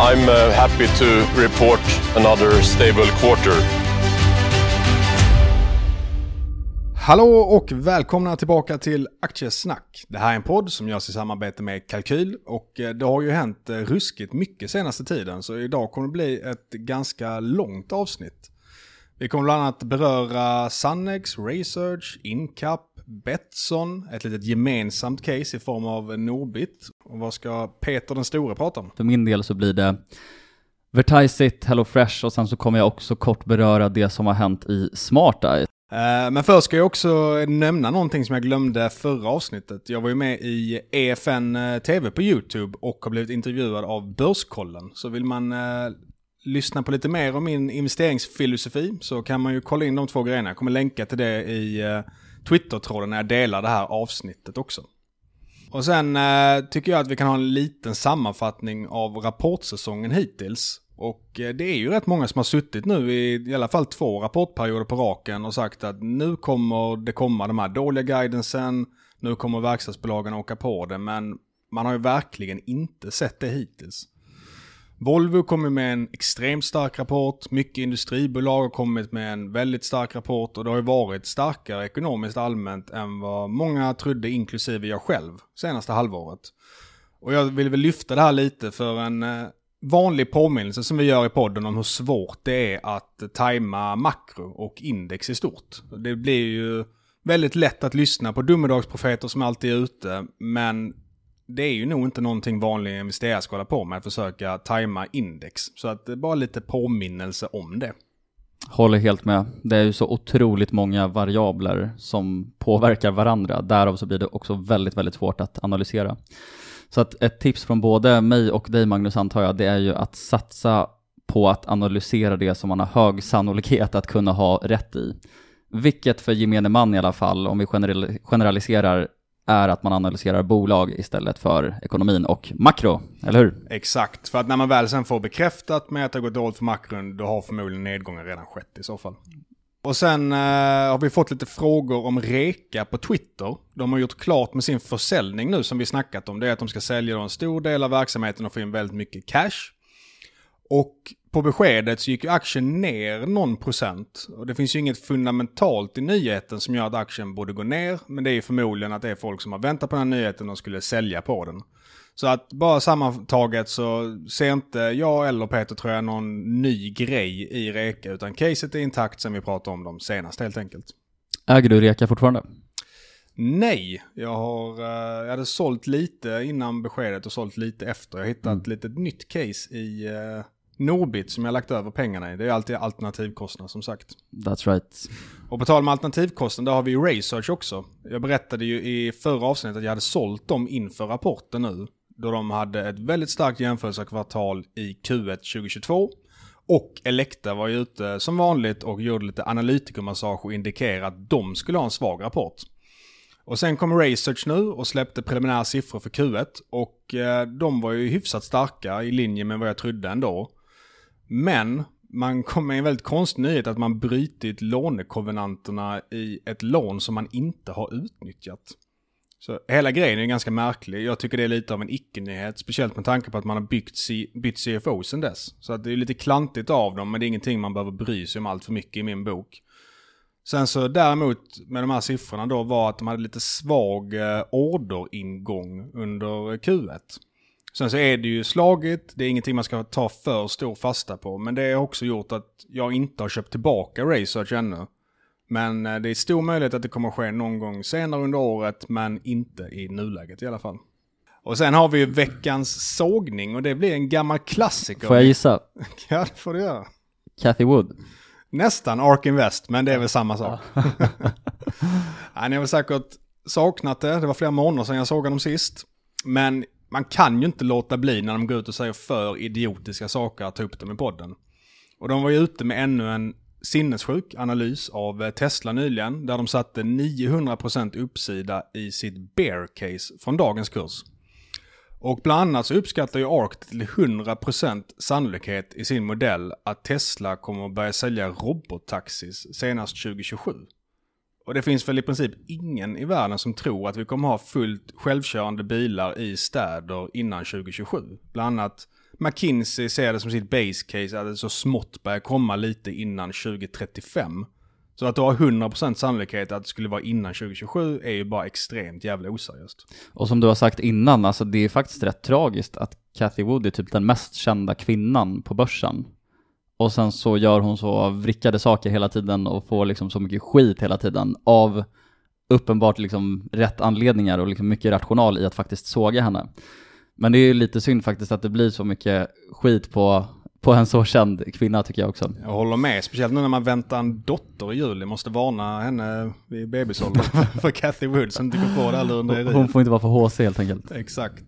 I'm uh, happy to report another stable quarter. Hallå och välkomna tillbaka till Aktiesnack. Det här är en podd som görs i samarbete med Kalkyl och eh, det har ju hänt eh, ruskigt mycket senaste tiden så idag kommer det bli ett ganska långt avsnitt. Vi kommer bland annat beröra Sannex, Research, Incap, Betsson, ett litet gemensamt case i form av Norbit. Och vad ska Peter den store prata om? För min del så blir det Vertiseit, HelloFresh och sen så kommer jag också kort beröra det som har hänt i SmartEye. Eh, Men först ska jag också nämna någonting som jag glömde förra avsnittet. Jag var ju med i EFN eh, TV på YouTube och har blivit intervjuad av Börskollen. Så vill man eh, lyssna på lite mer om min investeringsfilosofi så kan man ju kolla in de två grejerna. Jag kommer länka till det i Twitter-tråden när jag delar det här avsnittet också. Och sen eh, tycker jag att vi kan ha en liten sammanfattning av rapportsäsongen hittills. Och eh, det är ju rätt många som har suttit nu i i alla fall två rapportperioder på raken och sagt att nu kommer det komma de här dåliga guidansen, nu kommer verkstadsbolagen åka på det, men man har ju verkligen inte sett det hittills. Volvo kommer med en extremt stark rapport, mycket industribolag har kommit med en väldigt stark rapport och det har ju varit starkare ekonomiskt allmänt än vad många trodde, inklusive jag själv, senaste halvåret. Och jag vill väl lyfta det här lite för en eh, vanlig påminnelse som vi gör i podden om hur svårt det är att tajma makro och index i stort. Det blir ju väldigt lätt att lyssna på domedagsprofeter som alltid är ute, men det är ju nog inte någonting vanliga investerare ska hålla på med, att försöka tajma index. Så att det är bara lite påminnelse om det. Håller helt med. Det är ju så otroligt många variabler som påverkar varandra. Därav så blir det också väldigt, väldigt svårt att analysera. Så att ett tips från både mig och dig Magnus antar jag, det är ju att satsa på att analysera det som man har hög sannolikhet att kunna ha rätt i. Vilket för gemene man i alla fall, om vi generaliserar, är att man analyserar bolag istället för ekonomin och makro, eller hur? Exakt, för att när man väl sen får bekräftat med att det har gått dåligt för makron, då har förmodligen nedgången redan skett i så fall. Och sen eh, har vi fått lite frågor om Reka på Twitter. De har gjort klart med sin försäljning nu som vi snackat om. Det är att de ska sälja en stor del av verksamheten och få in väldigt mycket cash. Och på beskedet så gick ju aktien ner någon procent. Och det finns ju inget fundamentalt i nyheten som gör att aktien borde gå ner. Men det är ju förmodligen att det är folk som har väntat på den här nyheten och skulle sälja på den. Så att bara sammantaget så ser inte jag eller Peter tror jag någon ny grej i Reka. Utan caset är intakt sen vi pratade om dem senast helt enkelt. Äger du Reka fortfarande? Nej, jag, har, eh, jag hade sålt lite innan beskedet och sålt lite efter. Jag hittade ett litet nytt case i uh, Norbit som jag lagt över pengarna i. Det är alltid alternativkostnad som sagt. That's right. Och på tal om alternativkostnad, där har vi ju Research också. Jag berättade ju i förra avsnittet att jag hade sålt dem inför rapporten nu. Då de hade ett väldigt starkt jämförelsekvartal i Q1 2022. Och Elekta var ju ute som vanligt och gjorde lite analytikermassage och indikerade att de skulle ha en svag rapport. Och sen kom Research nu och släppte preliminära siffror för Q1 och eh, de var ju hyfsat starka i linje med vad jag trodde ändå. Men man kom med en väldigt konstig nyhet att man brutit lånekovenanterna i ett lån som man inte har utnyttjat. Så hela grejen är ganska märklig. Jag tycker det är lite av en icke-nyhet, speciellt med tanke på att man har byggt C- bytt CFO sen dess. Så att det är lite klantigt av dem, men det är ingenting man behöver bry sig om allt för mycket i min bok. Sen så däremot med de här siffrorna då var att de hade lite svag eh, orderingång under Q1. Sen så är det ju slagigt, det är ingenting man ska ta för stor fasta på. Men det har också gjort att jag inte har köpt tillbaka Research ännu. Men eh, det är stor möjlighet att det kommer att ske någon gång senare under året, men inte i nuläget i alla fall. Och sen har vi ju veckans sågning och det blir en gammal klassiker. Får jag gissa? Ja, det får du göra. Cathy Wood? Nästan Ark Invest, men det är väl samma sak. ja, ni har väl säkert saknat det, det var flera månader sedan jag såg dem sist. Men man kan ju inte låta bli när de går ut och säger för idiotiska saker att ta upp dem i podden. Och de var ju ute med ännu en sinnessjuk analys av eh, Tesla nyligen, där de satte 900% uppsida i sitt bear case från dagens kurs. Och bland annat så uppskattar ju ARK till 100% sannolikhet i sin modell att Tesla kommer att börja sälja robottaxis senast 2027. Och det finns väl i princip ingen i världen som tror att vi kommer ha fullt självkörande bilar i städer innan 2027. Bland annat McKinsey ser det som sitt base case att det så smått börjar komma lite innan 2035. Så att du har 100% sannolikhet att det skulle vara innan 2027 är ju bara extremt jävla oseriöst. Och som du har sagt innan, alltså det är faktiskt rätt tragiskt att Cathy Wood är typ den mest kända kvinnan på börsen. Och sen så gör hon så vrickade saker hela tiden och får liksom så mycket skit hela tiden av uppenbart liksom rätt anledningar och liksom mycket rational i att faktiskt såga henne. Men det är ju lite synd faktiskt att det blir så mycket skit på, på en så känd kvinna tycker jag också. Jag håller med, speciellt nu när man väntar en dotter i juli. Måste varna henne vid bebisåldern för Cathy Wood som inte går på det alla under Hon får inte vara för HC helt enkelt. Exakt.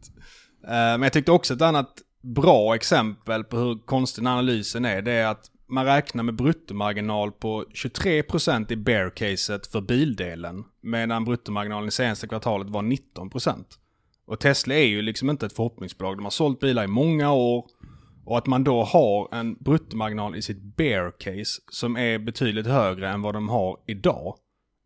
Eh, Men jag tyckte också ett annat bra exempel på hur konstig den analysen är, det är att man räknar med bruttomarginal på 23% i bear-caset för bildelen, medan bruttomarginalen i senaste kvartalet var 19%. Och Tesla är ju liksom inte ett förhoppningsbolag, de har sålt bilar i många år, och att man då har en bruttomarginal i sitt bear-case som är betydligt högre än vad de har idag.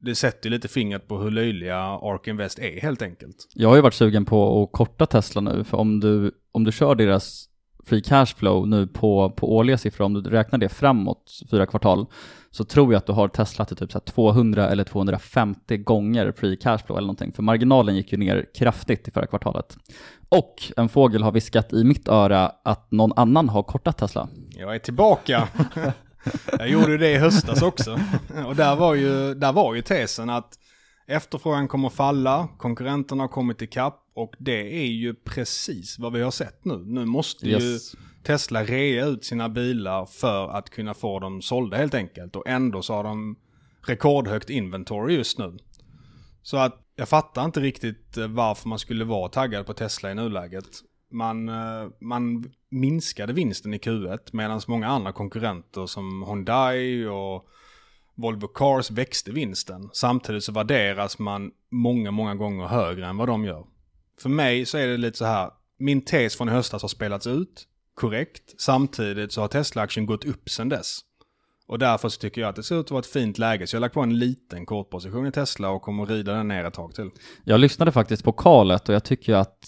Det sätter lite fingret på hur löjliga Ark Invest är helt enkelt. Jag har ju varit sugen på att korta Tesla nu, för om du, om du kör deras free cash flow nu på, på årliga siffror, om du räknar det framåt fyra kvartal, så tror jag att du har Tesla till typ så här 200 eller 250 gånger free cash flow eller någonting, för marginalen gick ju ner kraftigt i förra kvartalet. Och en fågel har viskat i mitt öra att någon annan har kortat Tesla. Jag är tillbaka. jag gjorde det i höstas också. Och där var ju, där var ju tesen att efterfrågan kommer falla, konkurrenterna har kommit ikapp och det är ju precis vad vi har sett nu. Nu måste Yes. ju Tesla rea ut sina bilar för att kunna få dem sålda helt enkelt. Och ändå så har de rekordhögt inventory just nu. Så att jag fattar inte riktigt eh, varför man skulle vara taggad på Tesla i nuläget. Man, eh, man minskade vinsten i Q1 medan många andra konkurrenter som Hyundai och Volvo Cars växte vinsten. Samtidigt så värderas man många, många gånger högre än vad de gör. För mig så är det lite så här, min tes från i höstas har spelats ut, korrekt. Samtidigt så har Tesla-aktien gått upp sedan dess. Och därför så tycker jag att det ser ut att vara ett fint läge. Så jag har lagt på en liten kortposition i Tesla och kommer att rida den ner ett tag till. Jag lyssnade faktiskt på Karlet och jag tycker att,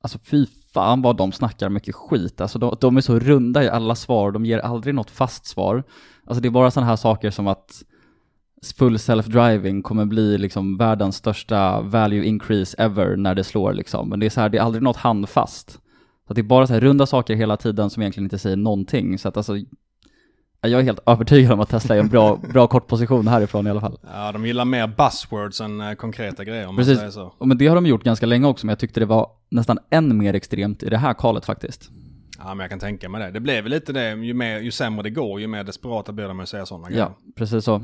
alltså fy fan vad de snackar mycket skit. Alltså de, de är så runda i alla svar, de ger aldrig något fast svar. Alltså det är bara sådana här saker som att full self-driving kommer bli liksom världens största value increase ever när det slår liksom. Men det är så här, det är aldrig något handfast. Så att det är bara så här runda saker hela tiden som egentligen inte säger någonting. Så att alltså, jag är helt övertygad om att Tesla är en bra, bra kortposition härifrån i alla fall. Ja, de gillar mer buzzwords än eh, konkreta grejer om man Precis, säger så. och men det har de gjort ganska länge också, men jag tyckte det var nästan än mer extremt i det här kalet faktiskt. Ja, men jag kan tänka mig det. Det blev väl lite det, ju, mer, ju sämre det går, ju mer desperata blir de att säga sådana grejer. Ja, precis så.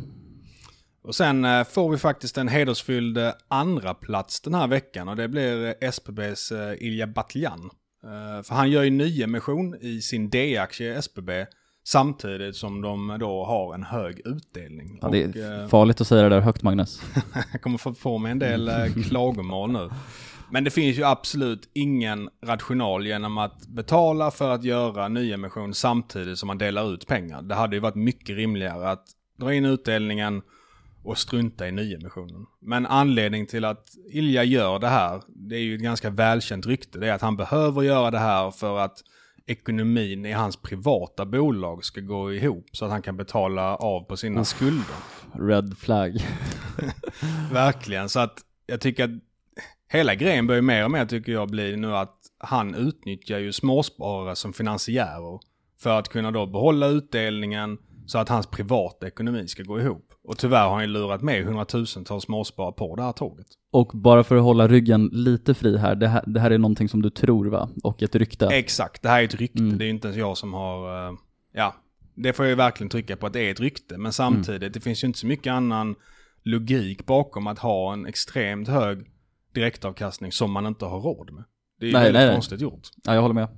Och sen eh, får vi faktiskt en hedersfylld eh, andra plats den här veckan och det blir SBBs Ilja Batljan. För han gör ju nyemission i sin D-aktie SBB samtidigt som de då har en hög utdelning. Ja, det Och, är eh, farligt att säga det där högt, Magnus. jag kommer få på mig en del eh, klagomål nu. Men det finns ju absolut ingen rational genom att betala för att göra nyemission samtidigt som man delar ut pengar. Det hade ju varit mycket rimligare att dra in utdelningen och strunta i nyemissionen. Men anledning till att Ilja gör det här, det är ju ett ganska välkänt rykte, det är att han behöver göra det här för att ekonomin i hans privata bolag ska gå ihop så att han kan betala av på sina skulder. Red flag. Verkligen, så att jag tycker att hela grejen börjar mer och mer tycker jag bli nu att han utnyttjar ju småsparare som finansiärer för att kunna då behålla utdelningen så att hans privata ekonomi ska gå ihop. Och tyvärr har han ju lurat med hundratusentals småsparare på det här tåget. Och bara för att hålla ryggen lite fri här, det här, det här är någonting som du tror va? Och ett rykte? Exakt, det här är ett rykte. Mm. Det är ju inte ens jag som har, eh, ja, det får jag ju verkligen trycka på att det är ett rykte. Men samtidigt, Mm. det finns ju inte så mycket annan logik bakom att ha en extremt hög direktavkastning som man inte har råd med. Det är ju Nej, väldigt nej, nej. konstigt gjort. Ja, jag håller med.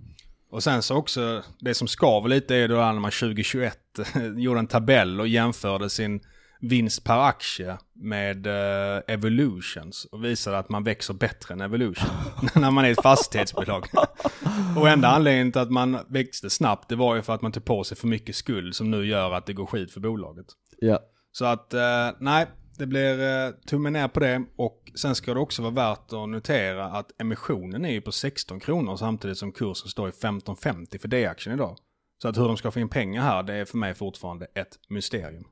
Och sen så också, det som skaver lite är då när man 2021 gjorde en tabell och jämförde sin vinst per aktie med eh, Evolutions och visade att man växer bättre än Evolution när man är ett fastighetsbolag. och enda anledningen till att man växte snabbt det var ju för att man tog på sig för mycket skuld som nu gör att det går skit för bolaget. Ja. Så att, eh, nej, det blir eh, tummen ner på det. Och sen ska det också vara värt att notera att emissionen är ju på 16 kronor samtidigt som kursen står i 15,50 för D-aktien idag. Så att hur de ska få in pengar här, det är för mig fortfarande ett mysterium.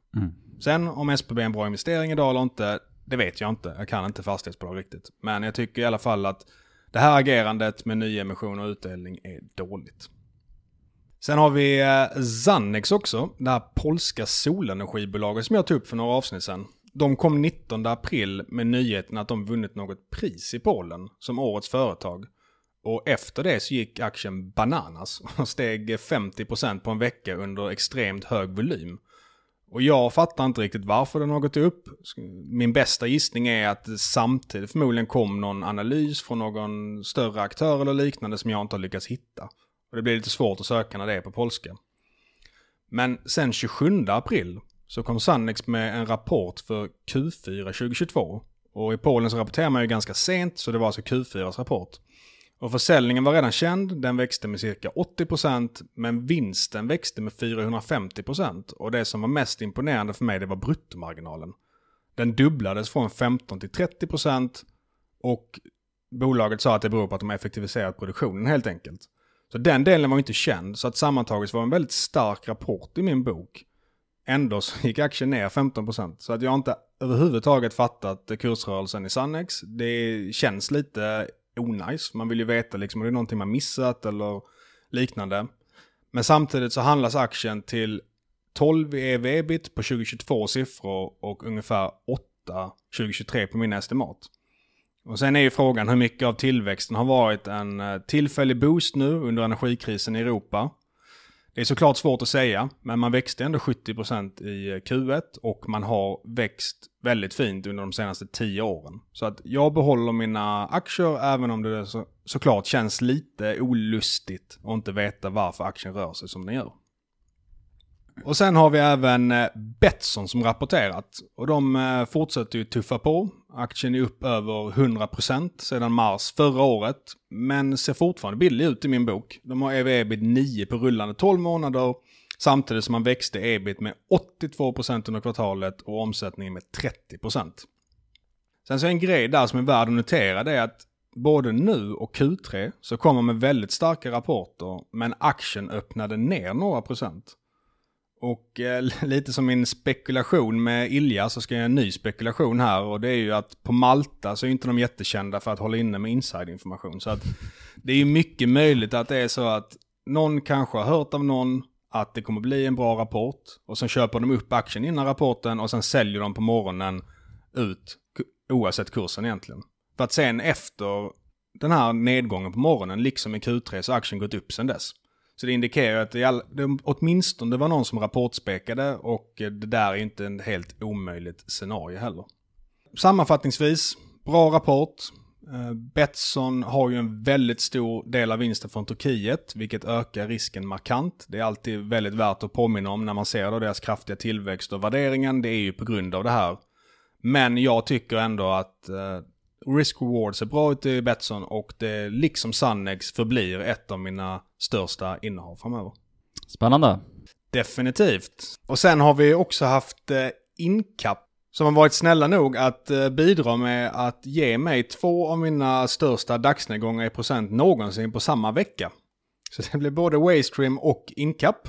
Sen om SBB är en bra investering idag eller inte, det vet jag inte. Jag kan inte fastighetsbolag riktigt. Men jag tycker i alla fall att det här agerandet med nyemission och utdelning är dåligt. Sen har vi eh, Zannex också, det här polska solenergibolaget som jag tog upp för några avsnitt sedan. De kom 19 april med nyheten att de vunnit något pris i Polen som årets företag. Och efter det så gick aktien bananas och steg 50% på en vecka under extremt hög volym. Och jag fattar inte riktigt varför den har gått upp. Min bästa gissning är att det samtidigt förmodligen kom någon analys från någon större aktör eller liknande som jag inte har lyckats hitta. Och det blir lite svårt att söka när det är på polska. Men sen 27 april så kom Sannex med en rapport för Q4 2022. Och i Polen så rapporterar man ju ganska sent, så det var alltså Q4s rapport. Och försäljningen var redan känd, den växte med cirka 80% men vinsten växte med 450% och det som var mest imponerande för mig det var bruttomarginalen. Den dubblades från 15 till 30% och bolaget sa att det beror på att de har effektiviserat produktionen helt enkelt. Så den delen var inte känd, så att sammantaget var det en väldigt stark rapport i min bok. Ändå så gick aktien ner 15%. Så att jag har inte överhuvudtaget fattat kursrörelsen i Sannex. Det känns lite onajs. Man vill ju veta liksom om det är någonting man missat eller liknande. Men samtidigt så handlas aktien till 12 ev ebit på 2022 siffror och ungefär 8 2023 på mina estimat. Och sen är ju frågan hur mycket av tillväxten har varit en eh, tillfällig boost nu under energikrisen i Europa. Det är såklart svårt att säga, men man växte ändå 70% i eh, Q1 och man har växt väldigt fint under de senaste 10 åren. Så att jag behåller mina aktier även om det så, såklart känns lite olustigt att inte veta varför aktien rör sig som den gör. Och sen har vi även eh, Betsson som rapporterat. Och de eh, fortsätter ju tuffa på. Aktien är upp över 100% sedan mars förra året. Men ser fortfarande billig ut i min bok. De har ev-ebit 9 på rullande 12 månader. Samtidigt som man växte ebit med 82% under kvartalet och omsättningen med 30%. Sen så är en grej där som är värd att notera det är att både nu och Q3 så kommer med väldigt starka rapporter men aktien öppnade ner några procent. Och eh, lite som min spekulation med Ilja så ska jag göra en ny spekulation här och det är ju att på Malta så är inte de jättekända för att hålla inne med insiderinformation. Så att det är ju mycket möjligt att det är så att någon kanske har hört av någon att det kommer bli en bra rapport och sen köper de upp aktien innan rapporten och sen säljer de på morgonen ut oavsett kursen egentligen. För att sen efter den här nedgången på morgonen, liksom i Q3, så har aktien gått upp sen dess. Så det indikerar att det, all, det åtminstone var någon som rapportspekade och det där är inte en helt omöjligt scenario heller. Sammanfattningsvis, bra rapport. Eh, Betsson har ju en väldigt stor del av vinsten från Turkiet, vilket ökar risken markant. Det är alltid väldigt värt att påminna om när man ser då deras kraftiga tillväxt och värderingen. Det är ju på grund av det här. Men jag tycker ändå att eh, risk-reward ser bra ut i Betsson och det liksom Sannex förblir ett av mina största innehav framöver. Spännande. Definitivt. Och sen har vi också haft eh, Incap som har varit snälla nog att eh, bidra med att ge mig två av mina största dagsnedgångar i procent någonsin på samma vecka. Så det blir både Waystream och Incap.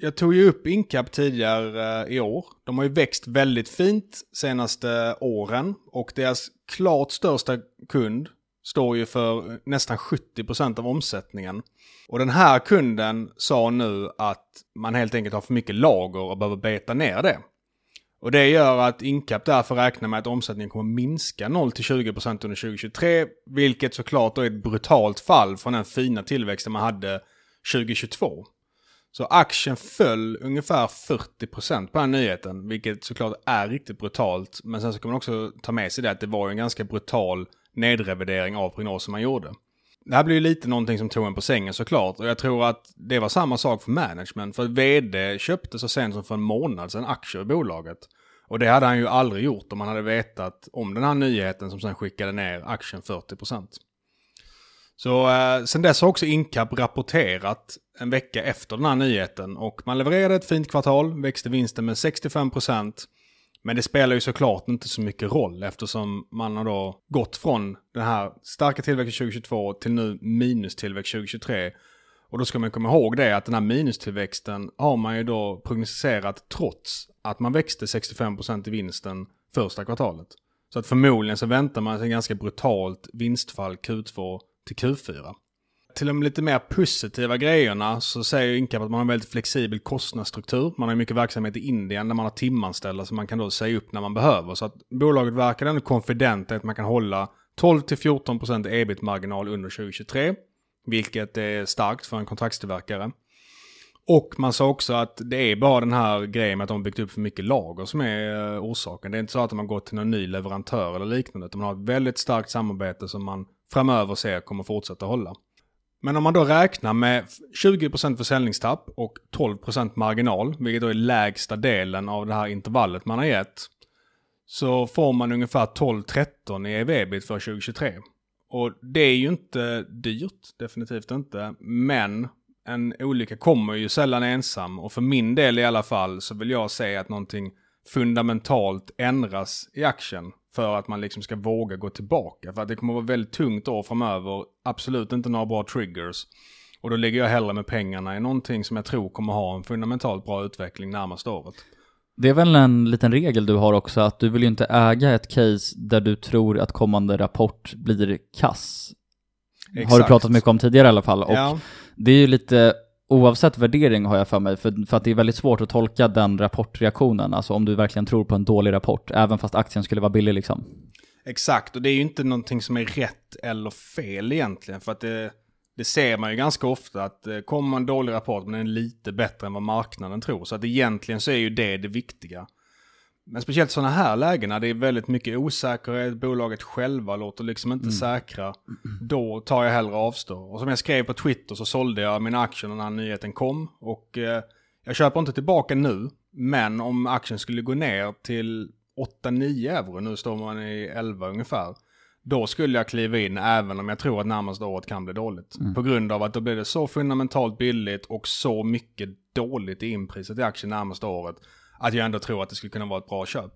Jag tog ju upp Incap tidigare eh, i år. De har ju växt väldigt fint senaste åren och deras klart största kund står ju för nästan 70% av omsättningen. Och den här kunden sa nu att man helt enkelt har för mycket lager och behöver beta ner det. Och det gör att Incap därför räknar med att omsättningen kommer minska 0-20% under 2023, vilket såklart då är ett brutalt fall från den fina tillväxten man hade 2022. Så aktien föll ungefär 40% på den nyheten, vilket såklart är riktigt brutalt. Men sen så kan man också ta med sig det att det var en ganska brutal nedrevidering av prognosen man gjorde. Det här blir ju lite någonting som tog en på sängen såklart. Och jag tror att det var samma sak för management. För vd köpte så sent som för en månad sedan aktier i bolaget. Och det hade han ju aldrig gjort om han hade vetat om den här nyheten som sen skickade ner aktien 40%. Så eh, sen dess har också Incap rapporterat en vecka efter den här nyheten och man levererade ett fint kvartal, växte vinsten med 65%. Men det spelar ju såklart inte så mycket roll eftersom man har då gått från den här starka tillväxten 2022 till nu minustillväxt 2023. Och då ska man komma ihåg det att den här minustillväxten har man ju då prognostiserat trots att man växte 65% i vinsten första kvartalet. Så att förmodligen så väntar man sig ganska brutalt vinstfall Q2 till Q4. Till de lite mer positiva grejerna så säger Incap att man har en väldigt flexibel kostnadsstruktur. Man har mycket verksamhet i Indien där man har timanställda som man kan då säga upp när man behöver. Så att bolaget verkar ändå konfident att man kan hålla 12-14% ebit-marginal under 2023. Vilket är starkt för en kontraktstillverkare. Och man sa också att det är bara den här grejen med att de har byggt upp för mycket lager som är eh, orsaken. Det är inte så att de har gått till någon ny leverantör eller liknande. Utan man har ett väldigt starkt samarbete som man framöver ser kommer fortsätta hålla. Men om man då räknar med 20% försäljningstapp och 12% marginal, vilket då är lägsta delen av det här intervallet man har gett, så får man ungefär 12-13 i EV-ebit för 2023. Och det är ju inte dyrt, definitivt inte, men en olycka kommer ju sällan ensam och för min del i alla fall så vill jag säga att någonting fundamentalt ändras i aktien för att man liksom ska våga gå tillbaka. För att det kommer att vara väldigt tungt år framöver. Absolut inte några bra triggers. Och då lägger jag hellre med pengarna i någonting som jag tror kommer ha en fundamentalt bra utveckling närmaste året. Det är väl en liten regel du har också, att du vill ju inte äga ett case där du tror att kommande rapport blir kass. Exakt. Har du pratat mycket om tidigare i alla fall. Och ja. det är ju lite oavsett värdering har jag för mig, för, för att det är väldigt svårt att tolka den rapportreaktionen, alltså om du verkligen tror på en dålig rapport, även fast aktien skulle vara billig liksom. Exakt, och det är ju inte någonting som är rätt eller fel egentligen, för att det, det ser man ju ganska ofta att det kommer en dålig rapport men den är lite bättre än vad marknaden tror. Så att egentligen så är ju det det viktiga. Men speciellt sådana här lägen när det är väldigt mycket osäkerhet, bolaget själva låter liksom inte mm. säkra. Då tar jag hellre avstå. Och som jag skrev på Twitter så sålde jag mina aktier när den här nyheten kom. Och eh, jag köper inte tillbaka nu. Men om aktien skulle gå ner till 8-9 euro, nu står man i 11 ungefär. Då skulle jag kliva in även om jag tror att närmaste året kan bli dåligt. Mm. På grund av att då blir det så fundamentalt billigt och så mycket dåligt i inpriset i aktien närmaste året att jag ändå tror att det skulle kunna vara ett bra köp.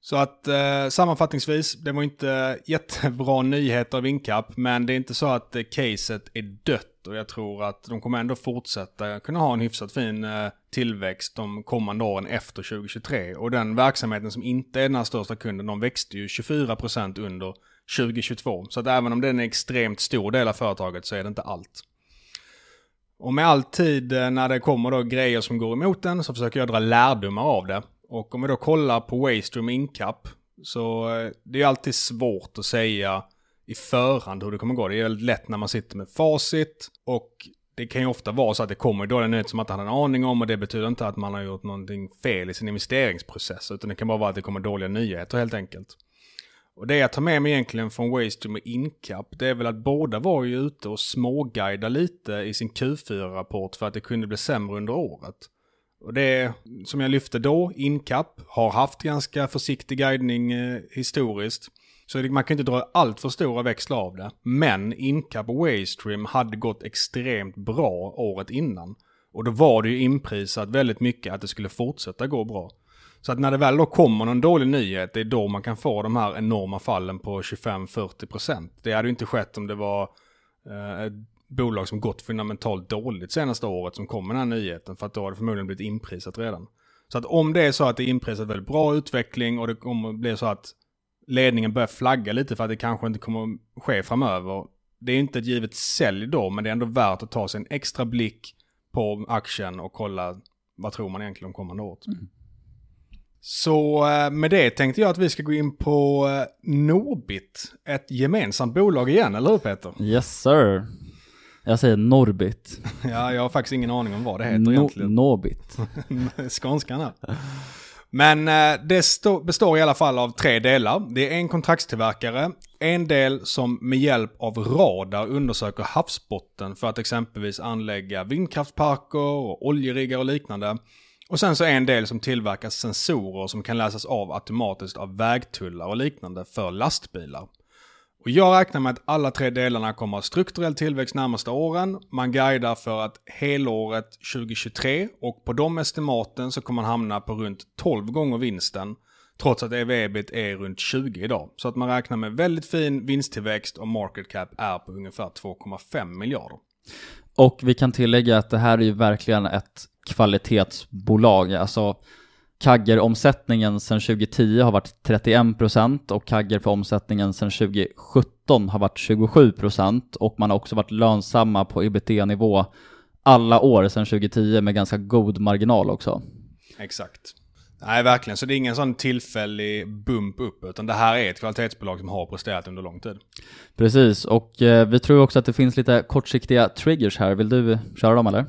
Så att eh, sammanfattningsvis, det var inte jättebra nyheter av Incap, men det är inte så att eh, caset är dött och jag tror att de kommer ändå fortsätta kunna ha en hyfsat fin eh, tillväxt de kommande åren efter 2023. Och den verksamheten som inte är den här största kunden, de växte ju 24% under 2022. Så att även om det är en extremt stor del av företaget så är det inte allt. Och med alltid tid eh, när det kommer då grejer som går emot den så försöker jag dra lärdomar av det. Och om vi då kollar på Waystream Incap så eh, det är alltid svårt att säga i förhand hur det kommer gå. Det är väldigt lätt när man sitter med facit och det kan ju ofta vara så att det kommer dåliga nyheter som man inte hade en aning om och det betyder inte att man har gjort någonting fel i sin investeringsprocess utan det kan bara vara att det kommer dåliga nyheter helt enkelt. Och det jag tar med mig egentligen från Waystream och Incap, det är väl att båda var ju ute och småguida lite i sin Q4-rapport för att det kunde bli sämre under året. Och det som jag lyfte då, Incap, har haft ganska försiktig guidning eh, historiskt. Så man kan inte dra allt för stora växlar av det. Men Incap och Waystream hade gått extremt bra året innan. Och då var det ju inprisat väldigt mycket att det skulle fortsätta gå bra. Så att när det väl då kommer någon dålig nyhet, det är då man kan få de här enorma fallen på 25-40%. Det hade ju inte skett om det var eh, ett bolag som gått fundamentalt dåligt senaste året som kom med den här nyheten. För att då hade det förmodligen blivit inprisat redan. Så att om det är så att det är inprisat väldigt bra utveckling och det kommer bli så att ledningen börjar flagga lite för att det kanske inte kommer ske framöver. Det är inte ett givet sälj då, men det är ändå värt att ta sig en extra blick på aktien och kolla vad tror man egentligen om kommande året. Mm. Så eh, med det tänkte jag att vi ska gå in på eh, Norbit, ett gemensamt bolag igen, eller hur Peter? Yes sir. Jag säger Norbit. ja, jag har faktiskt ingen aning om vad det heter no egentligen. Norbit. Skånskan här. Men eh, det består i alla fall av tre delar. Det är en kontraktstillverkare, en del som med hjälp av radar undersöker havsbotten för att exempelvis anlägga vindkraftparker och oljeriggar och liknande. Och sen så är en del som tillverkar sensorer som kan läsas av automatiskt av vägtullar och liknande för lastbilar. Och jag räknar med att alla tre delarna kommer ha strukturell tillväxt närmaste åren. Man guidar för att helåret 2023 och på de estimaten så kommer man hamna på runt 12 gånger vinsten. Trots att EV-EBIT är runt 20 idag. Så att man räknar med väldigt fin vinsttillväxt och market cap är på ungefär 2,5 miljarder. Och vi kan tillägga att det här är ju verkligen ett kvalitetsbolag. Alltså Kagger-omsättningen sedan 2010 har varit 31% och Kagger för omsättningen sedan 2017 har varit 27% och man har också varit lönsamma på ebitda-nivå alla år sedan 2010 med ganska god marginal också. Exakt. Nej, verkligen. Så det är ingen sån tillfällig bump upp, utan det här är ett kvalitetsbolag som har presterat under lång tid. Precis, och eh, vi tror också att det finns lite kortsiktiga triggers här. Vill du köra dem eller?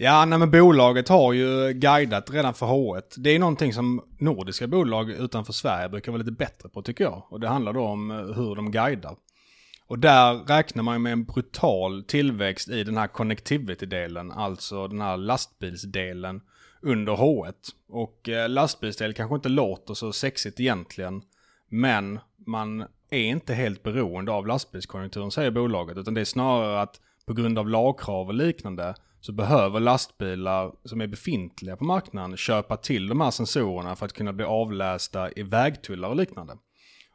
Ja, nej men bolaget har ju guidat redan för H1. Det är någonting som nordiska bolag utanför Sverige brukar vara lite bättre på tycker jag. Och det handlar då om eh, hur de guidar. Och där räknar man med en brutal tillväxt i den här connectivity-delen, alltså den här lastbilsdelen under H1. Och eh, lastbilsdel kanske inte låter så sexigt egentligen, men man är inte helt beroende av lastbilskonjunkturen säger bolaget, utan det är snarare att på grund av lagkrav och liknande så behöver lastbilar som är befintliga på marknaden köpa till de här sensorerna för att kunna bli avlästa i vägtullar och liknande.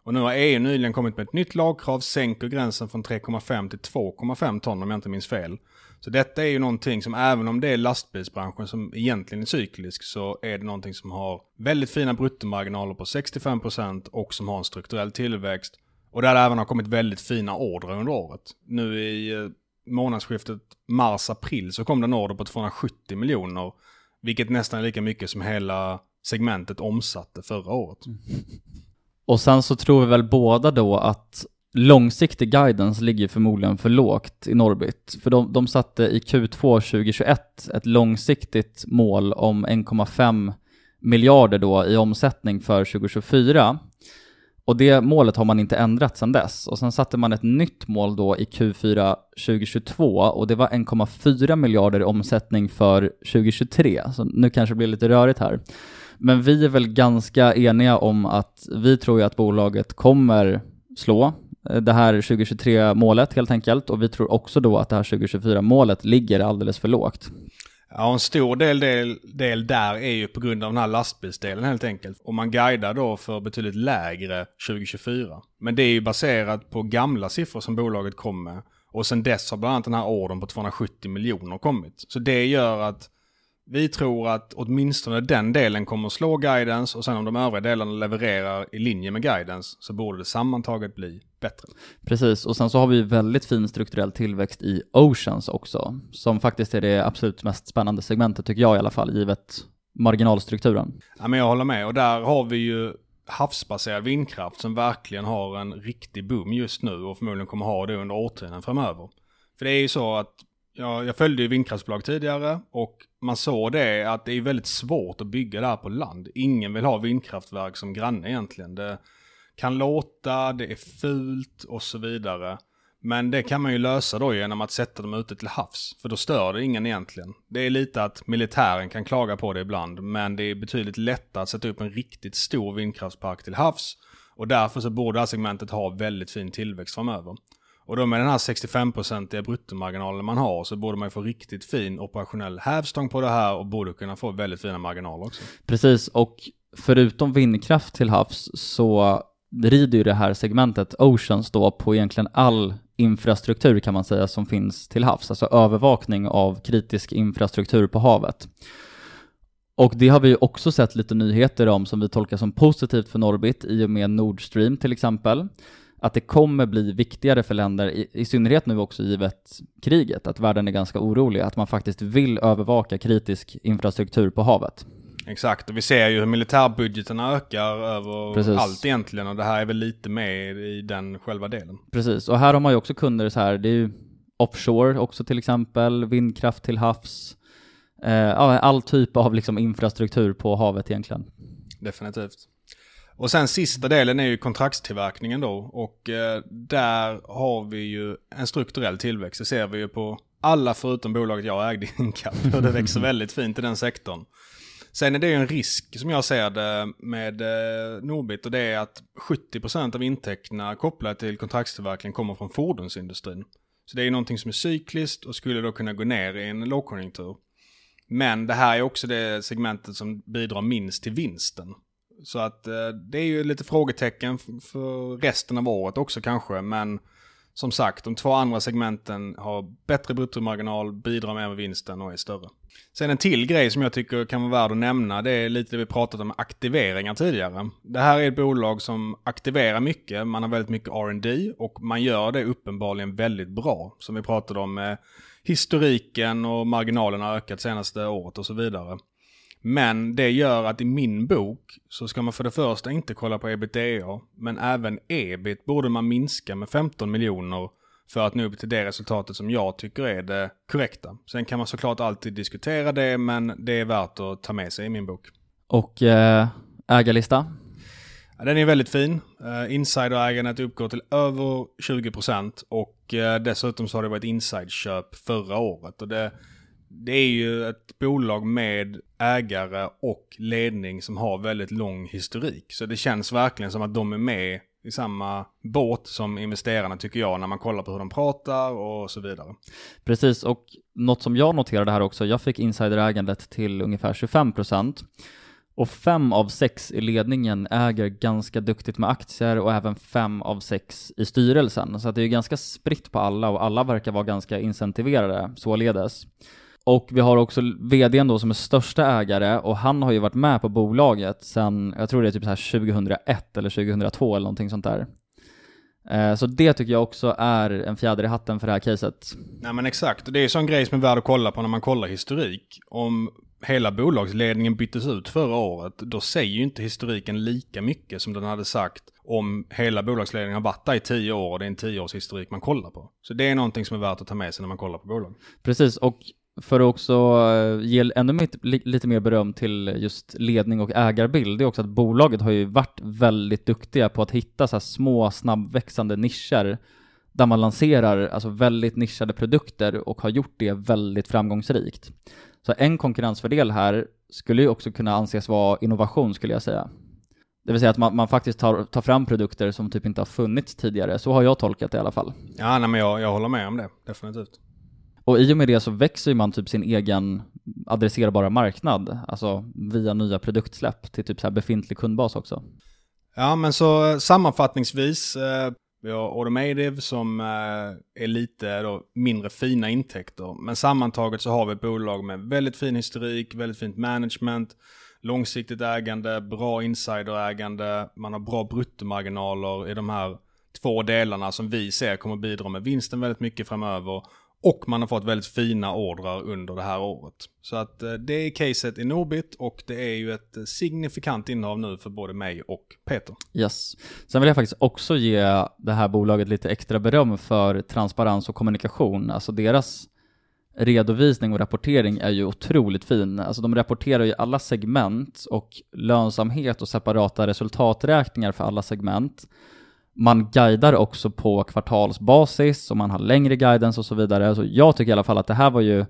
Och nu har EU nyligen kommit med ett nytt lagkrav, sänker gränsen från 3,5 till 2,5 ton om jag inte minns fel. Så detta är ju någonting som även om det är lastbilsbranschen som egentligen är cyklisk så är det någonting som har väldigt fina bruttomarginaler på 65% och som har en strukturell tillväxt. Och där det även har kommit väldigt fina order under året. Nu i eh, månadsskiftet mars-april så kom det en order på 270 miljoner. Vilket nästan är lika mycket som hela segmentet omsatte förra året. Mm. Och sen så tror vi väl båda då att långsiktig guidance ligger förmodligen för lågt i Norbit. För de, de satte i Q2 2021 ett långsiktigt mål om 1,5 miljarder då i omsättning för 2024. Och det målet har man inte ändrat sedan dess. Och sen satte man ett nytt mål då i Q4 2022 och det var 1,4 miljarder i omsättning för 2023. Så nu kanske det blir lite rörigt här. Men vi är väl ganska eniga om att vi tror ju att bolaget kommer slå Eh, det här 2023-målet helt enkelt och vi tror också då att det här 2024-målet ligger alldeles för lågt. Ja, en stor del, del, del där är ju på grund av den här lastbilsdelen helt enkelt. Och man guidar då för betydligt lägre 2024. Men det är ju baserat på gamla siffror som bolaget kom med. Och sen dess har bland annat den här ordern på 270 miljoner kommit. Så det gör att vi tror att åtminstone den delen kommer att slå guidance och sen om de övriga delarna levererar i linje med guidance så borde det sammantaget bli bättre. Precis, och sen så har vi väldigt fin strukturell tillväxt i Oceans också, som faktiskt är det absolut mest spännande segmentet tycker jag i alla fall, givet marginalstrukturen. Ja, men jag håller med, och där har vi ju havsbaserad vindkraft som verkligen har en riktig boom just nu och förmodligen kommer ha det under årtionden framöver. För det är ju så att ja, jag följde ju vindkraftsbolag tidigare och man såg det att det är väldigt svårt att bygga det här på land. Ingen vill ha vindkraftverk som granne egentligen. Det kan låta, det är fult och så vidare. Men det kan man ju lösa då genom att sätta dem ute till havs. För då stör det ingen egentligen. Det är lite att militären kan klaga på det ibland. Men det är betydligt lättare att sätta upp en riktigt stor vindkraftspark till havs. Och därför så borde det här segmentet ha väldigt fin tillväxt framöver. Och då med den här 65-procentiga bruttomarginalen man har så borde man få riktigt fin operationell hävstång på det här och borde kunna få väldigt fina marginaler också. Precis, och förutom vindkraft till havs så rider ju det här segmentet Oceans då på egentligen all infrastruktur kan man säga som finns till havs, alltså övervakning av kritisk infrastruktur på havet. Och det har vi ju också sett lite nyheter om som vi tolkar som positivt för Norbit i och med Nord Stream till exempel. Att det kommer bli viktigare för länder, i, i synnerhet nu också givet kriget, att världen är ganska orolig, att man faktiskt vill övervaka kritisk infrastruktur på havet. Exakt, och vi ser ju hur militärbudgeterna ökar över Precis. allt egentligen och det här är väl lite med i den själva delen. Precis, och här har man ju också kunder så här, det är ju offshore också till exempel, vindkraft till havs, eh, all typ av liksom infrastruktur på havet egentligen. Definitivt. Och sen sista delen är ju kontraktstillverkningen då och eh, där har vi ju en strukturell tillväxt. Det ser vi ju på alla förutom bolaget jag ägde i Incap och det växer väldigt fint i den sektorn. Sen är det ju en risk som jag ser det med eh, Norbit och det är att 70% av intäkterna kopplade till kontraktstillverkning kommer från fordonsindustrin. Så det är ju någonting som är cykliskt och skulle då kunna gå ner i en lågkonjunktur. Men det här är också det segmentet som bidrar minst till vinsten. Så att eh, det är ju lite frågetecken för resten av året också kanske. Men som sagt, de två andra segmenten har bättre bruttomarginal, bidrar mer med vinsten och är större. Sen en till grej som jag tycker kan vara värd att nämna, det är lite det vi pratat om aktiveringar tidigare. Det här är ett bolag som aktiverar mycket, man har väldigt mycket R&D och man gör det uppenbarligen väldigt bra. Som vi pratade om med historiken och marginalerna har ökat senaste året och så vidare. Men det gör att i min bok så ska man för det första inte kolla på ebitda, men även ebit borde man minska med 15 miljoner för att nå upp till det resultatet som jag tycker är det korrekta. Sen kan man såklart alltid diskutera det, men det är värt att ta med sig i min bok. Och eh, ägarlista? Den är väldigt fin. Uh, Insiderägandet uppgår till över 20% och eh, dessutom så har det varit insideköp förra året. Och det, det är ju ett bolag med ägare och ledning som har väldigt lång historik. Så det känns verkligen som att de är med i samma båt som investerarna tycker jag när man kollar på hur de pratar och så vidare. Precis, och något som jag noterade här också, jag fick insiderägandet till ungefär 25% och fem av sex i ledningen äger ganska duktigt med aktier och även fem av sex i styrelsen. Så att det är ju ganska spritt på alla och alla verkar vara ganska incentiverade således. Och vi har också vdn då som är största ägare och han har ju varit med på bolaget sedan, jag tror det är typ så här 2001 eller 2002 eller någonting sånt där. Eh, Så det tycker jag också är en fjäder i hatten för det här caset. Nej men exakt, det är en sån grej som är värd att kolla på när man kollar historik. Om hela bolagsledningen byttes ut förra året, då säger ju inte historiken lika mycket som den hade sagt om hela bolagsledningen har varit där i tio år och det är en tioårshistorik man kollar på. Så det är någonting som är värt att ta med sig när man kollar på bolag. Precis, och för att också eh, ge ännu mitt, lite mer beröm till just ledning och ägarbild, det är också att bolaget har ju varit väldigt duktiga på att hitta så här små, snabbväxande nischer där man lanserar alltså väldigt nischade produkter och har gjort det väldigt framgångsrikt. Så en konkurrensfördel här skulle ju också kunna anses vara innovation skulle jag säga. Det vill säga att man, man faktiskt tar, tar fram produkter som typ inte har funnits tidigare, så har jag tolkat det i alla fall. Ja, nej men jag, jag håller med om det, definitivt. Och i och med det så växer ju man typ sin egen adresserbara marknad, alltså via nya produktsläpp till typ så här befintlig kundbas också. Ja, men så eh, sammanfattningsvis, eh, vi har Automative som eh, är lite då, mindre fina intäkter. Men sammantaget så har vi ett bolag med väldigt fin historik, väldigt fint management, långsiktigt ägande, bra insiderägande, man har bra bruttomarginaler i de här två delarna som vi ser kommer bidra med vinsten väldigt mycket framöver. Och man har fått väldigt fina ordrar under det här året. Så att eh, det är caset i Norbit och det är ju ett eh, signifikant innehav nu för både mig och Peter. Yes. Sen vill jag faktiskt också ge det här bolaget lite extra beröm för transparens och kommunikation. Alltså deras redovisning och rapportering är ju otroligt fin. Alltså de rapporterar ju alla segment och lönsamhet och separata resultaträkningar för alla segment. Man guidar också på kvartalsbasis och man har längre guidance och så vidare. Så jag tycker i alla fall att det här var ju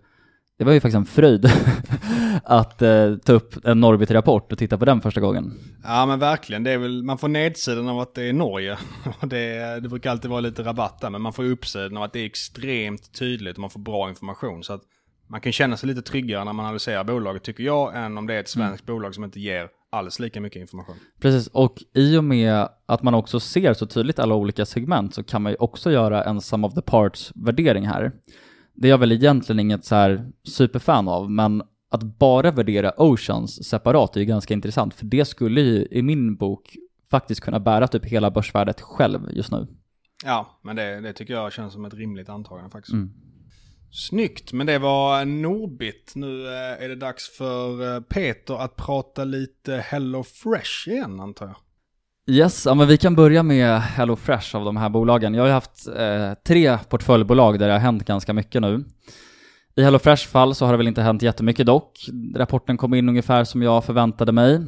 det var ju faktiskt en fröjd att eh, ta upp en Norbit-rapport och titta på den första gången. Ja men verkligen, det är väl, man får nedsidan av att det är Norge. Det, det brukar alltid vara lite rabatt där, men man får uppsidan av att det är extremt tydligt och man får bra information. Så att man kan känna sig lite tryggare när man analyserar bolaget tycker jag, än om det är ett svenskt bolag som inte ger alls lika mycket information. Precis, och i och med att man också ser så tydligt alla olika segment så kan man ju också göra en sum of the parts värdering här. Det är jag väl egentligen inget så här superfan av, men att bara värdera Oceans separat är ju ganska intressant, för det skulle ju i min bok faktiskt kunna bära typ hela börsvärdet själv just nu. Ja, men det, det tycker jag känns som ett rimligt antagande faktiskt. Mm. Snyggt, men det var Nordbit. Nu eh, är det dags för eh, Peter att prata lite Hello Fresh igen antar jag. Yes, ja men vi kan börja med HelloFresh av de här bolagen. Jag har ju haft eh, tre portföljbolag där det har hänt ganska mycket nu. I HelloFresh fall så har det väl inte hänt jättemycket dock. Rapporten kom in ungefär som jag förväntade mig.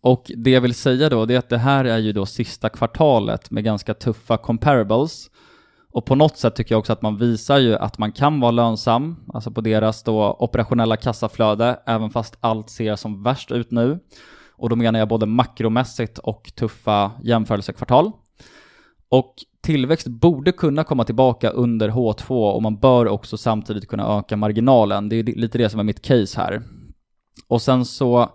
Och det jag vill säga då, det är att det här är ju då sista kvartalet med ganska tuffa comparables. Och på något sätt tycker jag också att man visar ju att man kan vara lönsam, alltså på deras då operationella kassaflöde, även fast allt ser som värst ut nu. Och då menar jag både makromässigt och tuffa jämförelsekvartal. Och tillväxt borde kunna komma tillbaka under H2 och man bör också samtidigt kunna öka marginalen. Det är lite det som är mitt case här. Och sen så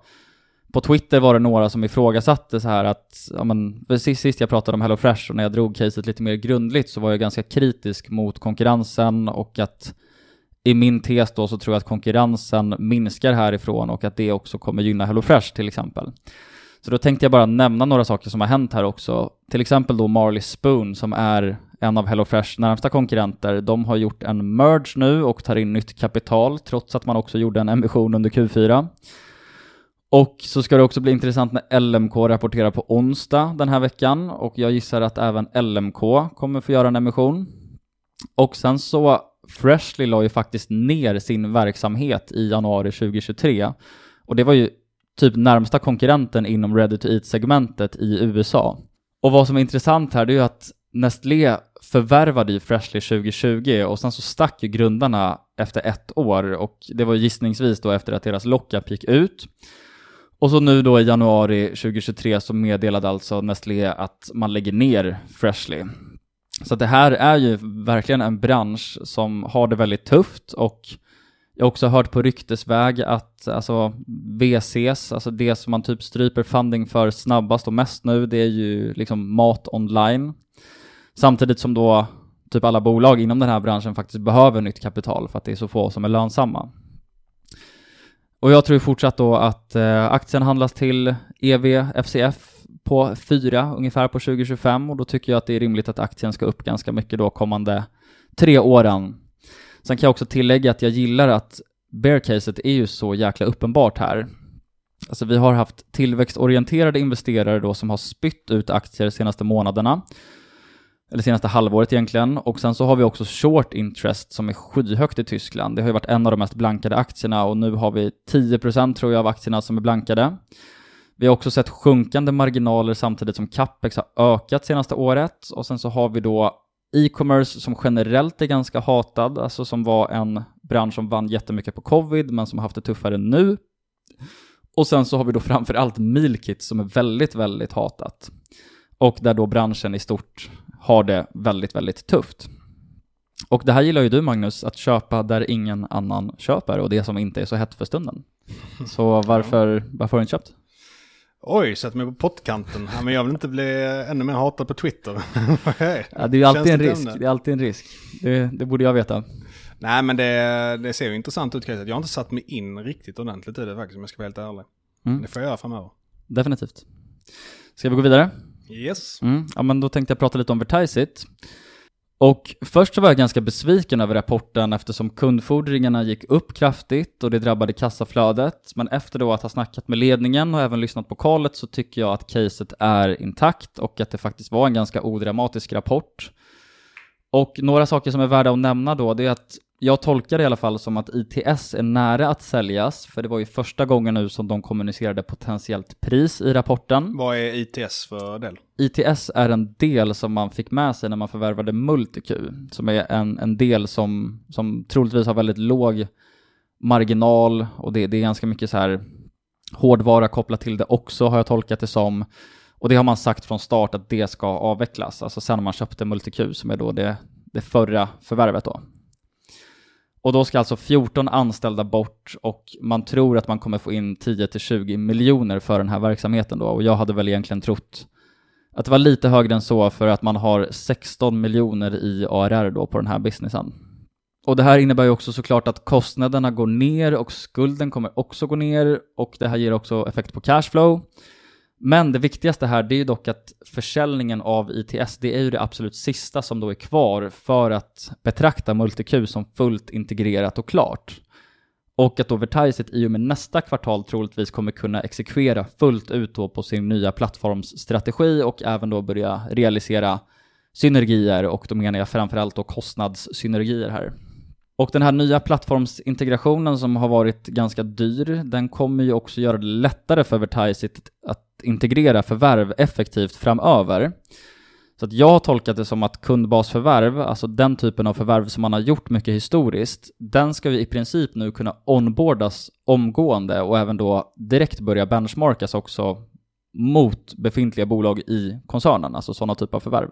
på Twitter var det några som ifrågasatte så här att, ja men, sist, sist jag pratade om HelloFresh och när jag drog caset lite mer grundligt så var jag ganska kritisk mot konkurrensen och att i min tes då så tror jag att konkurrensen minskar härifrån och att det också kommer gynna HelloFresh till exempel. Så då tänkte jag bara nämna några saker som har hänt här också. Till exempel då Marley Spoon som är en av HelloFresh närmsta konkurrenter. De har gjort en merge nu och tar in nytt kapital trots att man också gjorde en emission under Q4. Och så ska det också bli intressant när LMK rapporterar på onsdag den här veckan och jag gissar att även LMK kommer få göra en emission. Och sen så Freshly la ju faktiskt ner sin verksamhet i januari 2023 och det var ju typ närmsta konkurrenten inom ready to eat-segmentet i USA. Och vad som är intressant här det är ju att Nestlé förvärvade ju Freshly 2020 och sen så stack ju grundarna efter ett år och det var gissningsvis då efter att deras lockup gick ut. Och så nu då i januari 2023 så meddelade alltså Nestlé att man lägger ner Freshly. Så det här är ju verkligen en bransch som har det väldigt tufft och jag har också hört på ryktesväg att alltså VCs, alltså det som man typ stryper funding för snabbast och mest nu, det är ju liksom mat online. Samtidigt som då typ alla bolag inom den här branschen faktiskt behöver nytt kapital för att det är så få som är lönsamma. Och jag tror fortsatt då att eh, aktien handlas till EV FCF på 4 ungefär på 2025 och då tycker jag att det är rimligt att aktien ska upp ganska mycket då kommande tre åren. Sen kan jag också tillägga att jag gillar att bear-caset är ju så jäkla uppenbart här. Alltså vi har haft tillväxtorienterade investerare då som har spytt ut aktier de senaste månaderna eller senaste halvåret egentligen. Och sen så har vi också short interest som är skyhögt i Tyskland. Det har ju varit en av de mest blankade aktierna och nu har vi 10% tror jag av aktierna som är blankade. Vi har också sett sjunkande marginaler samtidigt som capex har ökat senaste året och sen så har vi då e-commerce som generellt är ganska hatad, alltså som var en bransch som vann jättemycket på covid men som har haft det tuffare nu. Och sen så har vi då framförallt Mealkit som är väldigt, väldigt hatat. Och där då branschen i stort har det väldigt, väldigt tufft. Och det här gillar ju du Magnus, att köpa där ingen annan köper och det som inte är så hett för stunden. Så varför, varför har du inte köpt? Oj, sätt mig på pottkanten. Ja, men jag vill inte bli ännu mer hatad på Twitter. ja, det är ju alltid en risk. Det är alltid en risk. Det, det borde jag veta. Nej, men det, det ser ju intressant ut. Jag har inte satt mig in riktigt ordentligt i det faktiskt, om jag ska vara helt ärlig. Mm. Det får jag göra framöver. Definitivt. Ska vi gå vidare? Yes. Mm, ja, men då tänkte jag prata lite om Vertisit. Och först så var jag ganska besviken över rapporten eftersom kundfordringarna gick upp kraftigt och det drabbade kassaflödet. Men efter då att ha snackat med ledningen och även lyssnat på kallet så tycker jag att caset är intakt och att det faktiskt var en ganska odramatisk rapport. Och några saker som är värda att nämna då, det är att jag tolkar det i alla fall som att ITS är nära att säljas, för det var ju första gången nu som de kommunicerade potentiellt pris i rapporten. Vad är ITS för del? ITS är en del som man fick med sig när man förvärvade MultiQ, som är en, en del som, som troligtvis har väldigt låg marginal och det, det är ganska mycket så här hårdvara kopplat till det också har jag tolkat det som. Och det har man sagt från start att det ska avvecklas, alltså sen man köpte MultiQ som är då det, det förra förvärvet då. Och då ska alltså 14 anställda bort och man tror att man kommer få in 10-20 miljoner för den här verksamheten då och jag hade väl egentligen trott att det var lite högre än så för att man har 16 miljoner i ARR då på den här businessen. Och det här innebär ju också såklart att kostnaderna går ner och skulden kommer också gå ner och det här ger också effekt på cashflow. Men det viktigaste här det är ju dock att försäljningen av ITS, det är ju det absolut sista som då är kvar för att betrakta MultiQ som fullt integrerat och klart. Och att då Vertiset i och med nästa kvartal troligtvis kommer kunna exekvera fullt ut då på sin nya plattformsstrategi och även då börja realisera synergier och då menar jag framförallt då kostnadssynergier här. Och den här nya plattformsintegrationen som har varit ganska dyr, den kommer ju också göra det lättare för Vertiseit att integrera förvärv effektivt framöver. Så att jag har tolkat det som att kundbasförvärv, alltså den typen av förvärv som man har gjort mycket historiskt, den ska vi i princip nu kunna onboardas omgående och även då direkt börja benchmarkas också mot befintliga bolag i koncernen, alltså sådana typer av förvärv.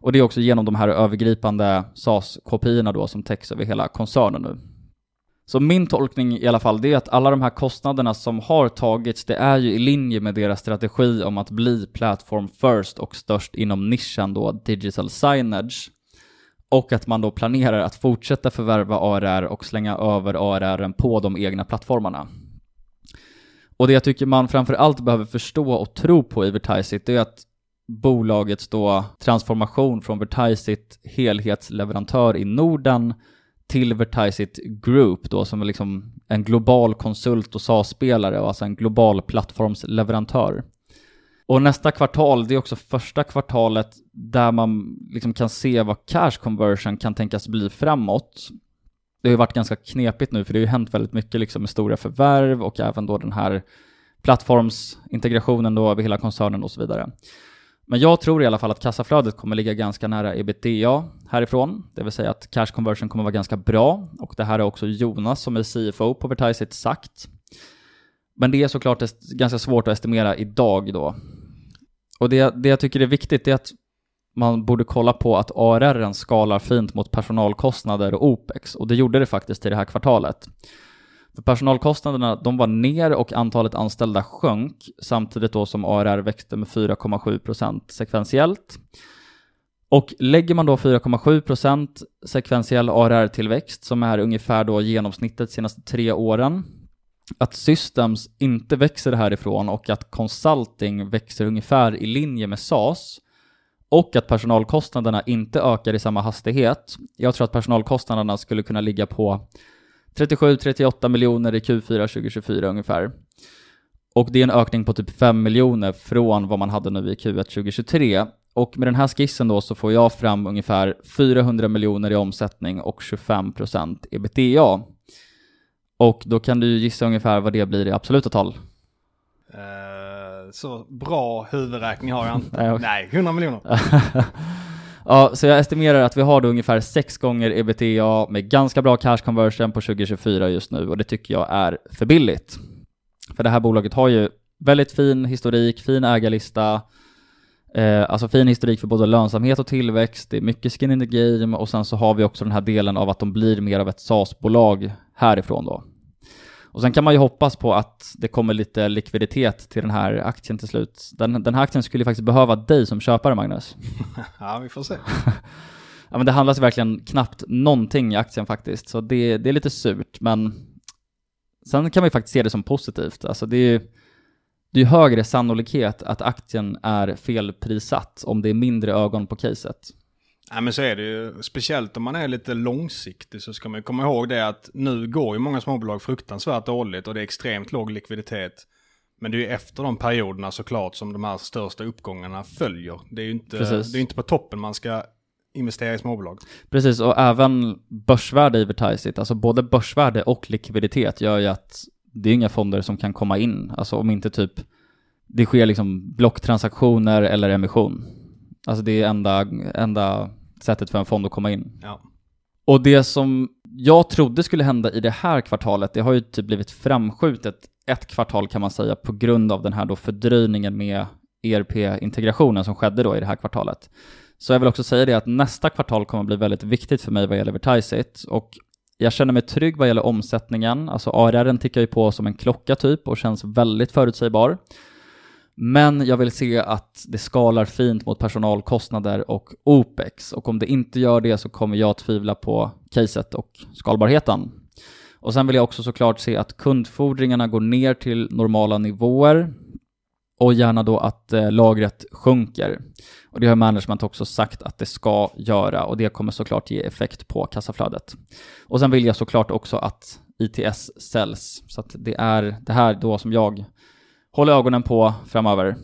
Och det är också genom de här övergripande SAS-kopiorna då som täcks över hela koncernen nu. Så min tolkning i alla fall, det är att alla de här kostnaderna som har tagits, det är ju i linje med deras strategi om att bli platform first och störst inom nischen då digital signage. Och att man då planerar att fortsätta förvärva ARR och slänga över ARR på de egna plattformarna. Och det jag tycker man framför allt behöver förstå och tro på i Vertisit, det är att bolagets då transformation från Vertisit helhetsleverantör i Norden till Vertisit Group då som är liksom en global konsult och SAS-spelare och alltså en global plattformsleverantör. Och nästa kvartal, det är också första kvartalet där man liksom kan se vad cash conversion kan tänkas bli framåt. Det har ju varit ganska knepigt nu för det har ju hänt väldigt mycket liksom med stora förvärv och även då den här plattformsintegrationen då över hela koncernen och så vidare. Men jag tror i alla fall att kassaflödet kommer ligga ganska nära ebitda härifrån, det vill säga att cash conversion kommer vara ganska bra och det här är också Jonas som är CFO på Vertiseit sagt. Men det är såklart ganska svårt att estimera idag då. Och det, det jag tycker är viktigt är att man borde kolla på att ARR skalar fint mot personalkostnader och OPEX och det gjorde det faktiskt i det här kvartalet. För personalkostnaderna de var ner och antalet anställda sjönk samtidigt då som ARR växte med 4,7% sekventiellt. Och lägger man då 4,7% sekventiell ARR-tillväxt som är ungefär då genomsnittet senaste tre åren att Systems inte växer härifrån och att Consulting växer ungefär i linje med SAS och att personalkostnaderna inte ökar i samma hastighet. Jag tror att personalkostnaderna skulle kunna ligga på 37-38 miljoner i Q4 2024 ungefär. Och det är en ökning på typ 5 miljoner från vad man hade nu i Q1 2023. Och med den här skissen då så får jag fram ungefär 400 miljoner i omsättning och 25% ebitda. Och då kan du gissa ungefär vad det blir i absoluta tal. Uh, så bra huvudräkning har jag inte. Nej, 100 miljoner. Ja, så jag estimerar att vi har då ungefär sex gånger ebitda med ganska bra cash conversion på 2024 just nu och det tycker jag är för billigt. För det här bolaget har ju väldigt fin historik, fin ägarlista, eh, alltså fin historik för både lönsamhet och tillväxt, det är mycket skin in the game och sen så har vi också den här delen av att de blir mer av ett SaaS-bolag härifrån då. Och sen kan man ju hoppas på att det kommer lite likviditet till den här aktien till slut. Den, den här aktien skulle ju faktiskt behöva dig som köpare, Magnus. ja, vi får se. ja, men det handlas verkligen knappt någonting i aktien faktiskt, så det, det är lite surt, men sen kan man ju faktiskt se det som positivt. Alltså det är ju det är högre sannolikhet att aktien är felprissatt om det är mindre ögon på caset. Ja men så är det ju, speciellt om man är lite långsiktig så ska man komma ihåg det att nu går ju många småbolag fruktansvärt dåligt och det är extremt låg likviditet. Men det är ju efter de perioderna såklart som de här största uppgångarna följer. Det är ju inte, det är inte på toppen man ska investera i småbolag. Precis, och även börsvärde i Vertisit, alltså både börsvärde och likviditet gör ju att det är inga fonder som kan komma in, alltså om inte typ det sker liksom blocktransaktioner eller emission. Alltså det är enda, enda sättet för en fond att komma in. Ja. Och det som jag trodde skulle hända i det här kvartalet, det har ju typ blivit framskjutet ett kvartal kan man säga på grund av den här då fördröjningen med ERP-integrationen som skedde då i det här kvartalet. Så jag vill också säga det att nästa kvartal kommer bli väldigt viktigt för mig vad gäller Vertisit och jag känner mig trygg vad gäller omsättningen, alltså ARR tickar ju på som en klocka typ och känns väldigt förutsägbar. Men jag vill se att det skalar fint mot personalkostnader och OPEX. Och om det inte gör det så kommer jag tvivla på caset och skalbarheten. Och sen vill jag också såklart se att kundfordringarna går ner till normala nivåer och gärna då att eh, lagret sjunker. Och det har management också sagt att det ska göra och det kommer såklart ge effekt på kassaflödet. Och sen vill jag såklart också att ITS säljs. Så att det är det här då som jag Håll ögonen på framöver.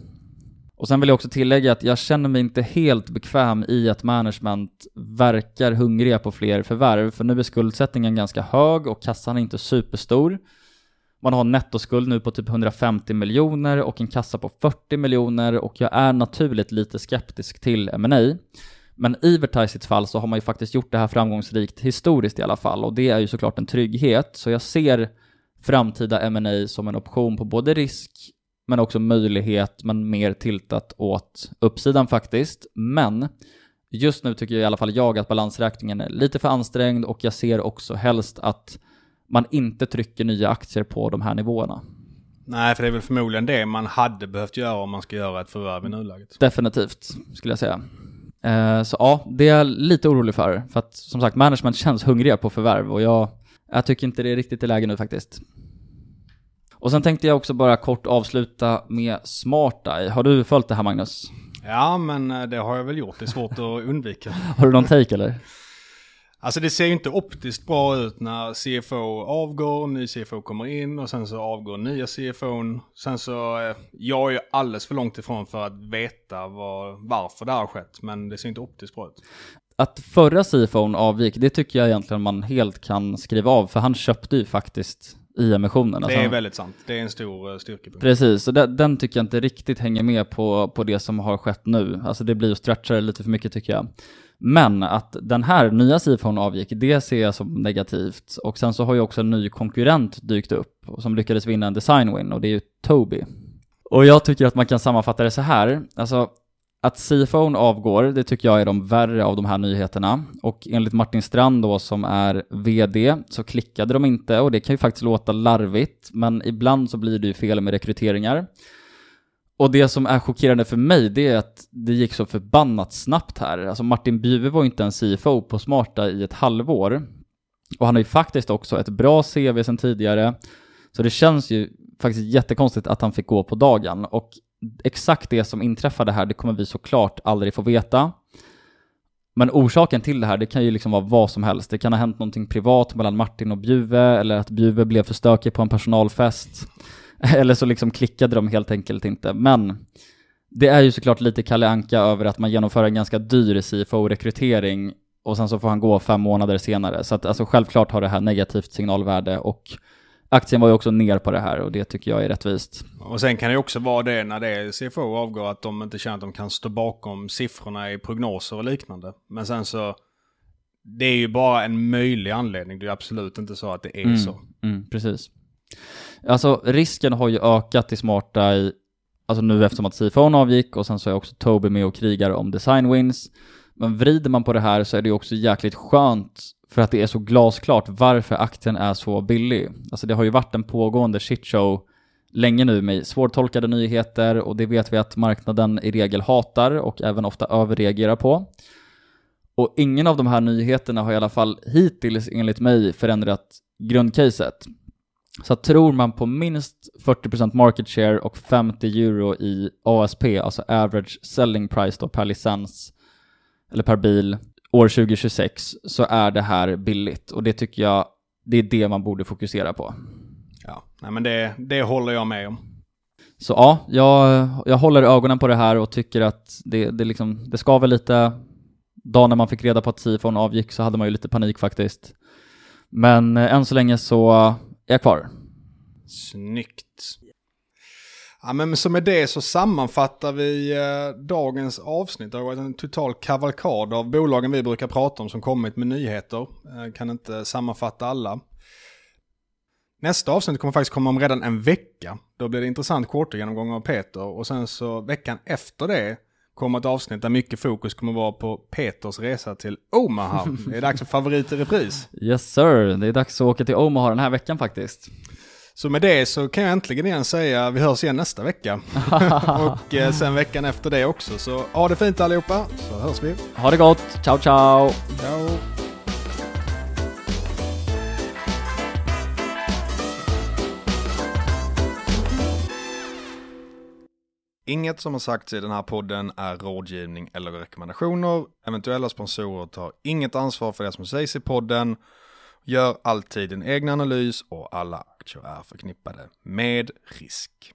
Och sen vill jag också tillägga att jag känner mig inte helt bekväm i att management verkar hungriga på fler förvärv, för nu är skuldsättningen ganska hög och kassan är inte superstor. Man har en nettoskuld nu på typ 150 miljoner och en kassa på 40 miljoner och jag är naturligt lite skeptisk till M&A. Men i Vertisits fall så har man ju faktiskt gjort det här framgångsrikt historiskt i alla fall och det är ju såklart en trygghet. Så jag ser framtida M&A som en option på både risk men också möjlighet men mer tiltat åt uppsidan faktiskt. Men just nu tycker jag i alla fall jag att balansräkningen är lite för ansträngd och jag ser också helst att man inte trycker nya aktier på de här nivåerna. Nej, för det är väl förmodligen det man hade behövt göra om man ska göra ett förvärv i nuläget. Definitivt, skulle jag säga. Eh, så ja, det är jag lite orolig för. För att som sagt, management känns hungriga på förvärv och jag, jag tycker inte det är riktigt i läge nu faktiskt. Och sen tänkte jag också bara kort avsluta med SmartEye. Har du följt det här Magnus? Ja, men eh, det har jag väl gjort. Det är svårt att undvika. Har du någon take eller? Alltså det ser ju inte optiskt bra ut när CFO avgår, ny CFO kommer in och sen så avgår nya CFO. Sen så, eh, jag är ju alldeles för långt ifrån för att veta var, varför det har skett, men det ser inte optiskt bra ut. Att förra CFOn avgick, det tycker jag egentligen man helt kan skriva av, för han köpte ju faktiskt i emissionen. Det Alltså, är väldigt sant. Det är en stor eh, styrkepunkt. Precis, så den, den tycker jag inte riktigt hänger med på, på det som har skett nu. Alltså det blir att stretcha det lite för mycket tycker jag. Men att den här nya CFOn avgick, det ser jag som negativt. Och sen så har ju också en ny konkurrent dykt upp som lyckades vinna en design win och det är ju Tobii. Och jag tycker att man kan sammanfatta det så här, alltså att CFOn avgår, det tycker jag är de värre av de här nyheterna. Och enligt Martin Strand då som är VD så klickade de inte och det kan ju faktiskt låta larvigt, men ibland så blir det ju fel med rekryteringar. Och det som är chockerande för mig, det är att det gick så förbannat snabbt här. Alltså Martin Bjuve var ju inte en CFO på Smarta i ett halvår. Och han har ju faktiskt också ett bra CV sedan tidigare. Så det känns ju faktiskt jättekonstigt att han fick gå på dagen. Och exakt det som inträffade här, det kommer vi såklart aldrig få veta. Men orsaken till det här, det kan ju liksom vara vad som helst. Det kan ha hänt någonting privat mellan Martin och Bjuve, eller att Bjuve blev för stökig på en personalfest. Eller så liksom klickade de helt enkelt inte. Men det är ju såklart lite Kalle Anka över att man genomför en ganska dyr CFO-rekrytering och sen så får han gå fem månader senare. Så att alltså självklart har det här negativt signalvärde och aktien var ju också ner på det här och det tycker jag är rättvist. Och sen kan det ju också vara det när det är CFO avgår att de inte känner att de kan stå bakom siffrorna i prognoser och liknande. Men sen så, det är ju bara en möjlig anledning. Det är absolut inte så att det är Mm, så. mm, precis. Alltså risken har ju ökat i smarta i, alltså nu eftersom att CFOn avgick och sen så är också Tobii med och krigar om design wins. Men vrider man på det här så är det ju också jäkligt skönt för att det är så glasklart varför aktien är så billig. Alltså det har ju varit en pågående shitshow länge nu med svårtolkade nyheter och det vet vi att marknaden i regel hatar och även ofta överreagerar på. Och ingen av de här nyheterna har i alla fall hittills enligt mig förändrat grundcaset. Så att tror man på minst 40% market share och 50 euro i ASP, alltså average selling price då per licens eller per bil år 2026 så är det här billigt och det tycker jag det är det man borde fokusera på. Ja, nej men det, det håller jag med om. Så ja, jag, jag håller ögonen på det här och tycker att det, det, liksom, det skaver lite. Dagen när man fick reda på att Sifon avgick så hade man ju lite panik faktiskt. Men eh, än så länge så är jag kvar. Snyggt. Ja, men så med det så sammanfattar vi eh, dagens avsnitt. Det har varit en total kavalkad av bolagen vi brukar prata om som kommit med nyheter. Eh, kan inte sammanfatta alla. Nästa avsnitt kommer faktiskt komma om redan en vecka. Då blir det intressant quartergenomgång av Peter. Och sen så veckan efter det kommer ett avsnitt där mycket fokus kommer vara på Peters resa till Omaha. Det är dags för favorit i repris. Yes sir, det är dags att åka till Omaha den här veckan faktiskt. Så med det så kan jag äntligen igen säga vi hörs igen nästa vecka. och eh, sen veckan efter det också. Så ha det fint allihopa, så hörs vi. Ha det gott, ciao ciao! Ciao! Inget som har sagts i den här podden är rådgivning eller rekommendationer. Eventuella sponsorer tar inget ansvar för det som sägs i podden. Gör alltid din egen analys och alla aktier är förknippade med risk.